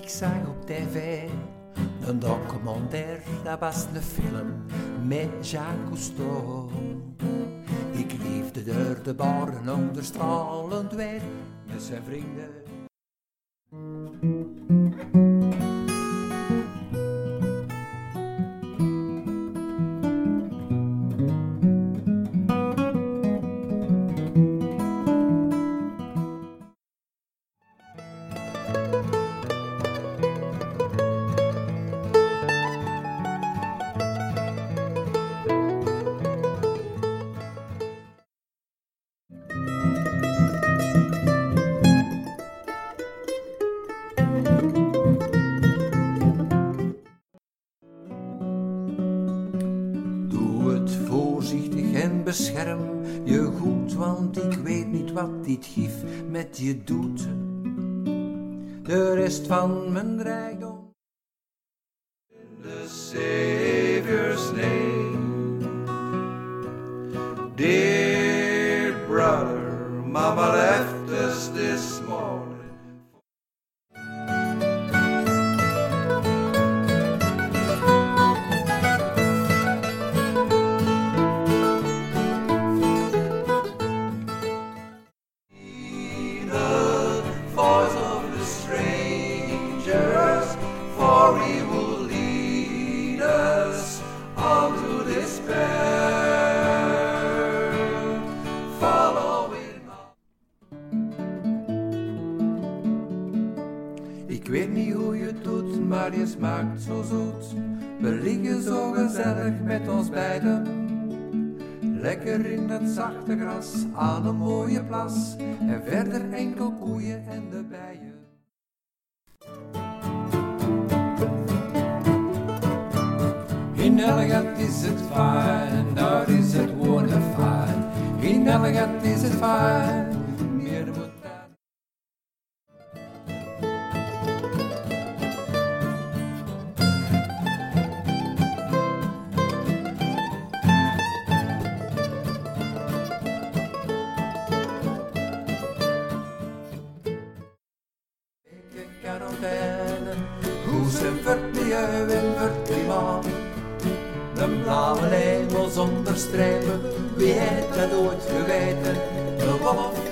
zag op tv een documentaire, dat was een film met Jacques Cousteau. Ik liefde door de baren onder stralend weer met zijn vrienden. Bescherm je goed, want ik weet niet wat dit gif met je doet. De rest van mijn rijkdom. The Savior's name. Dear brother, mama left us this morning. He will lead us unto despair. Follow him. Ik weet niet hoe je het doet, maar je smaakt zo zoet. We liggen zo gezellig met ons beiden. Lekker in het zachte gras aan een mooie plas. En verder enkel koeien en de bijen. never got this at fine, nor is it wonderful. He never got this fine, fire. Husen 40 över 40 man blauwe hemel zonder strepen, wie heeft dat ooit geweten? De wolf